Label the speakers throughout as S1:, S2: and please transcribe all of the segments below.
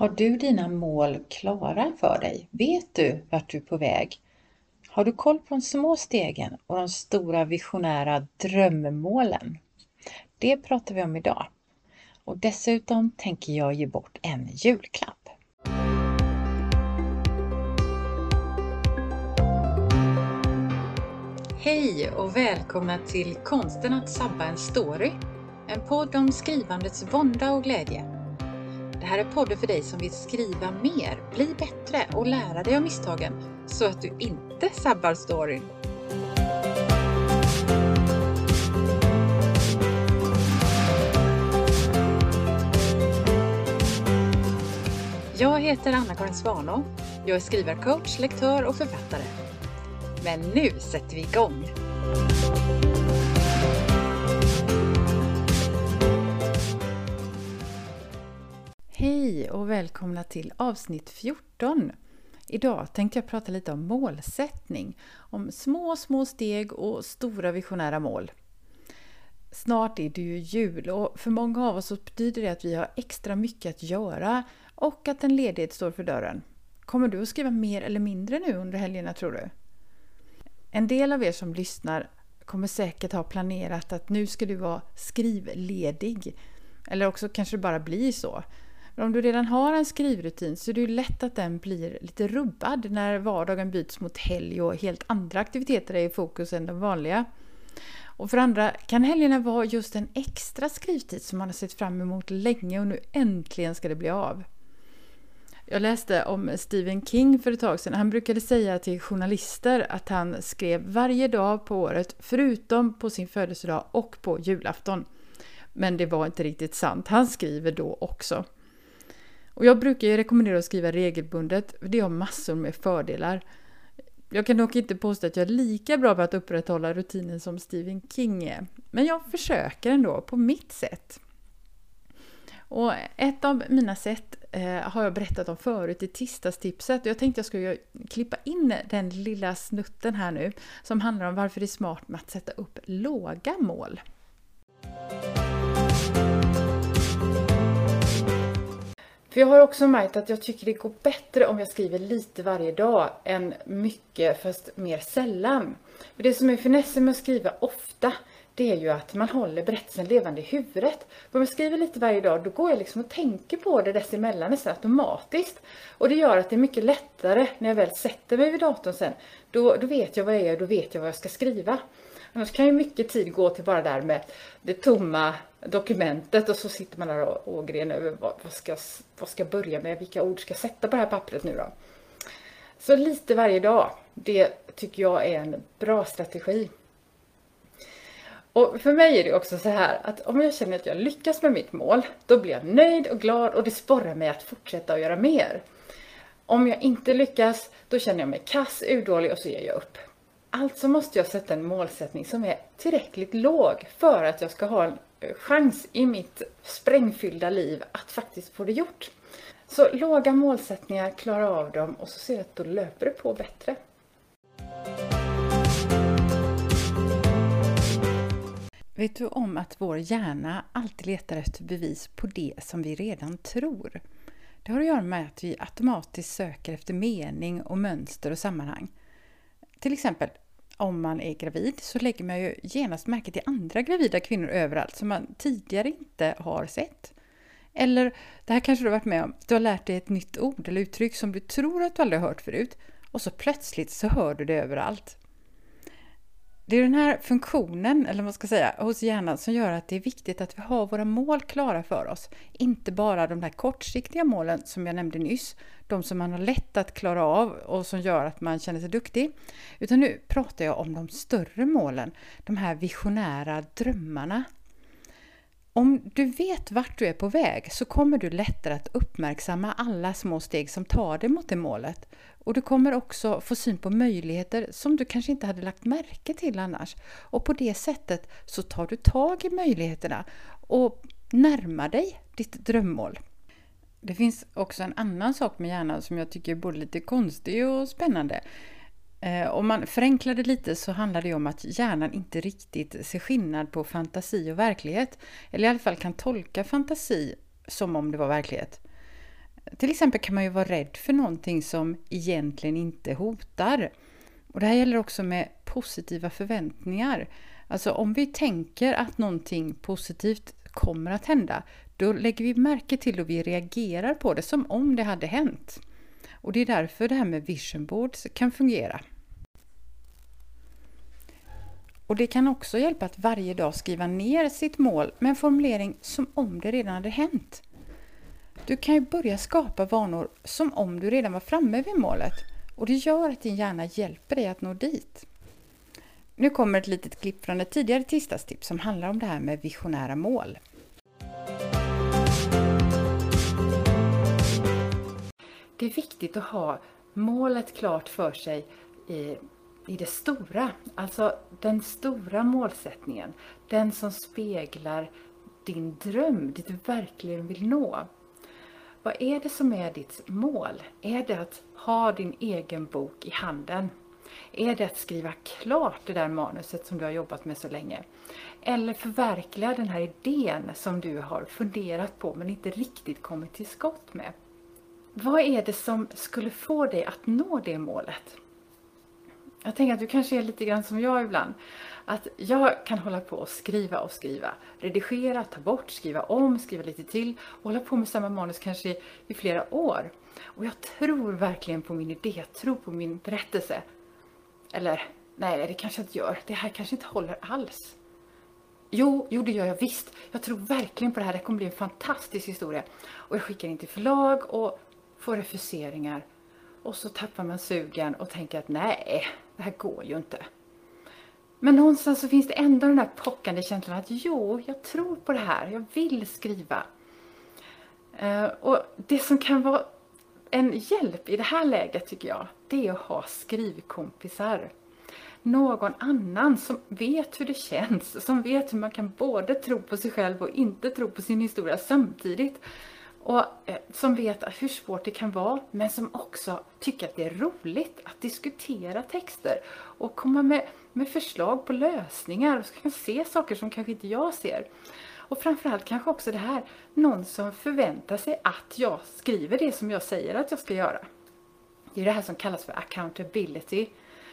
S1: Har du dina mål klara för dig? Vet du vart du är på väg? Har du koll på de små stegen och de stora visionära drömmålen? Det pratar vi om idag. Och dessutom tänker jag ge bort en julklapp. Hej och välkomna till Konsten att sabba en story. En podd om skrivandets vånda och glädje det här är podden för dig som vill skriva mer, bli bättre och lära dig av misstagen så att du inte sabbar storyn. Jag heter Anna-Karin Svanå. Jag är skrivarcoach, lektör och författare. Men nu sätter vi igång! Hej och välkomna till avsnitt 14. Idag tänkte jag prata lite om målsättning, om små, små steg och stora visionära mål. Snart är det ju jul och för många av oss så betyder det att vi har extra mycket att göra och att en ledighet står för dörren. Kommer du att skriva mer eller mindre nu under helgerna tror du? En del av er som lyssnar kommer säkert ha planerat att nu ska du vara skrivledig. Eller också kanske det bara blir så. Men om du redan har en skrivrutin så är det ju lätt att den blir lite rubbad när vardagen byts mot helg och helt andra aktiviteter är i fokus än de vanliga. Och för andra kan helgerna vara just en extra skrivtid som man har sett fram emot länge och nu äntligen ska det bli av. Jag läste om Stephen King för ett tag sedan. Han brukade säga till journalister att han skrev varje dag på året förutom på sin födelsedag och på julafton. Men det var inte riktigt sant. Han skriver då också. Och jag brukar ju rekommendera att skriva regelbundet, för det har massor med fördelar. Jag kan dock inte påstå att jag är lika bra på att upprätthålla rutinen som Stephen King är, men jag försöker ändå på mitt sätt. Och ett av mina sätt eh, har jag berättat om förut i tisdagstipset och jag tänkte jag skulle klippa in den lilla snutten här nu som handlar om varför det är smart med att sätta upp låga mål. För jag har också märkt att jag tycker det går bättre om jag skriver lite varje dag än mycket fast mer sällan. För det som är finessen med att skriva ofta det är ju att man håller berättelsen levande i huvudet. För om jag skriver lite varje dag då går jag liksom och tänker på det dessemellan nästan automatiskt. Och det gör att det är mycket lättare när jag väl sätter mig vid datorn sen. Då, då vet jag vad jag är och då vet jag vad jag ska skriva. Annars kan ju mycket tid gå till bara där med det tomma dokumentet och så sitter man där och ågren över vad, vad, ska, vad ska jag börja med, vilka ord ska jag sätta på det här pappret nu då. Så lite varje dag, det tycker jag är en bra strategi. Och för mig är det också så här att om jag känner att jag lyckas med mitt mål, då blir jag nöjd och glad och det sporrar mig att fortsätta och göra mer. Om jag inte lyckas, då känner jag mig kass, urdålig och så ger jag upp. Alltså måste jag sätta en målsättning som är tillräckligt låg för att jag ska ha en chans i mitt sprängfyllda liv att faktiskt få det gjort. Så låga målsättningar, klara av dem och så ser jag att då löper det på bättre. Vet du om att vår hjärna alltid letar efter bevis på det som vi redan tror? Det har att göra med att vi automatiskt söker efter mening och mönster och sammanhang. Till exempel om man är gravid så lägger man ju genast märke till andra gravida kvinnor överallt som man tidigare inte har sett. Eller det här kanske du har varit med om, du har lärt dig ett nytt ord eller uttryck som du tror att du aldrig har hört förut och så plötsligt så hör du det överallt. Det är den här funktionen, eller vad man ska säga, hos hjärnan som gör att det är viktigt att vi har våra mål klara för oss. Inte bara de där kortsiktiga målen som jag nämnde nyss, de som man har lätt att klara av och som gör att man känner sig duktig. Utan nu pratar jag om de större målen, de här visionära drömmarna. Om du vet vart du är på väg så kommer du lättare att uppmärksamma alla små steg som tar dig mot det målet och du kommer också få syn på möjligheter som du kanske inte hade lagt märke till annars. Och på det sättet så tar du tag i möjligheterna och närmar dig ditt drömmål. Det finns också en annan sak med hjärnan som jag tycker är både lite konstig och spännande. Eh, om man förenklar det lite så handlar det om att hjärnan inte riktigt ser skillnad på fantasi och verklighet. Eller i alla fall kan tolka fantasi som om det var verklighet. Till exempel kan man ju vara rädd för någonting som egentligen inte hotar. Och det här gäller också med positiva förväntningar. Alltså om vi tänker att någonting positivt kommer att hända, då lägger vi märke till och vi reagerar på det som om det hade hänt. Och det är därför det här med vision boards kan fungera. Och det kan också hjälpa att varje dag skriva ner sitt mål med en formulering som om det redan hade hänt. Du kan ju börja skapa vanor som om du redan var framme vid målet och det gör att din hjärna hjälper dig att nå dit. Nu kommer ett litet klipp från ett tidigare tisdagstips som handlar om det här med visionära mål. Det är viktigt att ha målet klart för sig i, i det stora, alltså den stora målsättningen. Den som speglar din dröm, det du verkligen vill nå. Vad är det som är ditt mål? Är det att ha din egen bok i handen? Är det att skriva klart det där manuset som du har jobbat med så länge? Eller förverkliga den här idén som du har funderat på men inte riktigt kommit till skott med? Vad är det som skulle få dig att nå det målet? Jag tänker att du kanske är lite grann som jag ibland. Att jag kan hålla på och skriva och skriva. Redigera, ta bort, skriva om, skriva lite till. Och hålla på med samma manus kanske i, i flera år. Och jag tror verkligen på min idé, jag tror på min berättelse. Eller, nej det kanske jag inte gör. Det här kanske inte håller alls. Jo, jo det gör jag visst. Jag tror verkligen på det här. Det kommer bli en fantastisk historia. Och jag skickar in till förlag och får refuseringar. Och så tappar man sugen och tänker att nej, det här går ju inte. Men någonstans så finns det ändå den där pockande känslan att jo, jag tror på det här. Jag vill skriva. Uh, och det som kan vara en hjälp i det här läget tycker jag, det är att ha skrivkompisar. Någon annan som vet hur det känns, som vet hur man kan både tro på sig själv och inte tro på sin historia samtidigt. Och eh, som vet hur svårt det kan vara, men som också tycker att det är roligt att diskutera texter och komma med, med förslag på lösningar och kan se saker som kanske inte jag ser. Och framförallt kanske också det här, någon som förväntar sig att jag skriver det som jag säger att jag ska göra. Det är det här som kallas för accountability.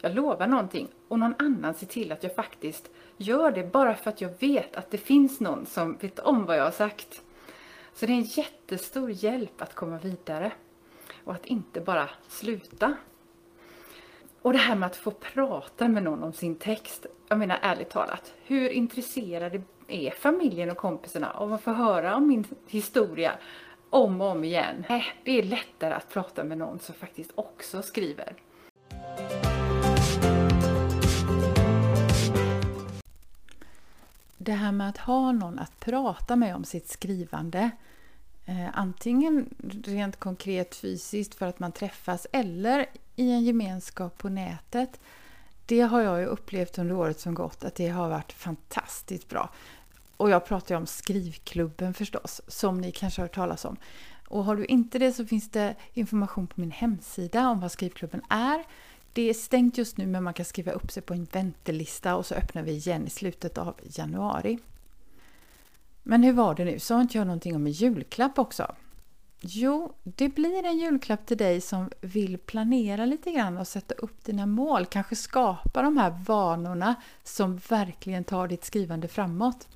S1: Jag lovar någonting och någon annan ser till att jag faktiskt gör det bara för att jag vet att det finns någon som vet om vad jag har sagt. Så det är en jättestor hjälp att komma vidare och att inte bara sluta. Och det här med att få prata med någon om sin text. Jag menar ärligt talat, hur intresserade är familjen och kompisarna av att få höra om min historia om och om igen? Nej, det är lättare att prata med någon som faktiskt också skriver. Det här med att ha någon att prata med om sitt skrivande eh, antingen rent konkret fysiskt för att man träffas eller i en gemenskap på nätet. Det har jag ju upplevt under året som gått att det har varit fantastiskt bra. Och jag pratar ju om Skrivklubben förstås, som ni kanske har hört talas om. Och har du inte det så finns det information på min hemsida om vad Skrivklubben är. Det är stängt just nu men man kan skriva upp sig på en väntelista och så öppnar vi igen i slutet av januari. Men hur var det nu? Sa inte jag någonting om en julklapp också? Jo, det blir en julklapp till dig som vill planera lite grann och sätta upp dina mål. Kanske skapa de här vanorna som verkligen tar ditt skrivande framåt.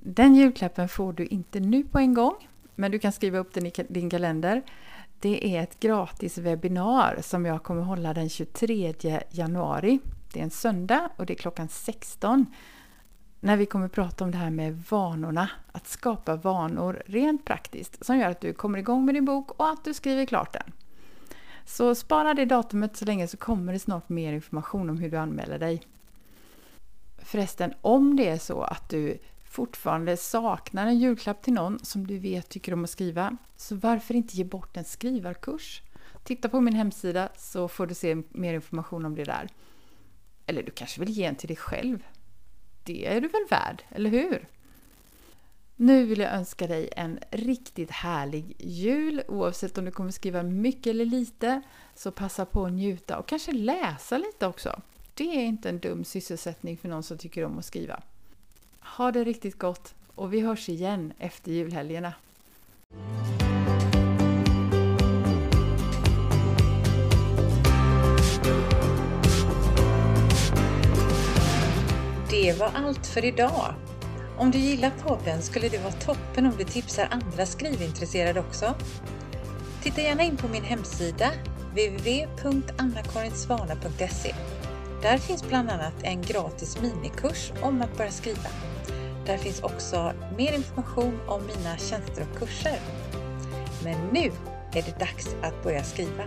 S1: Den julklappen får du inte nu på en gång, men du kan skriva upp den i din kalender. Det är ett gratis webbinar som jag kommer hålla den 23 januari. Det är en söndag och det är klockan 16 när vi kommer prata om det här med vanorna, att skapa vanor rent praktiskt som gör att du kommer igång med din bok och att du skriver klart den. Så spara det datumet så länge så kommer det snart mer information om hur du anmäler dig. Förresten, om det är så att du fortfarande saknar en julklapp till någon som du vet tycker om att skriva, så varför inte ge bort en skrivarkurs? Titta på min hemsida så får du se mer information om det där. Eller du kanske vill ge en till dig själv? Det är du väl värd, eller hur? Nu vill jag önska dig en riktigt härlig jul oavsett om du kommer skriva mycket eller lite. Så passa på att njuta och kanske läsa lite också. Det är inte en dum sysselsättning för någon som tycker om att skriva. Ha det riktigt gott och vi hörs igen efter julhelgerna. Det var allt för idag. Om du gillar podden skulle det vara toppen om du tipsar andra skrivintresserade också. Titta gärna in på min hemsida www.annakarinsvana.se. Där finns bland annat en gratis minikurs om att börja skriva. Där finns också mer information om mina tjänster och kurser. Men nu är det dags att börja skriva.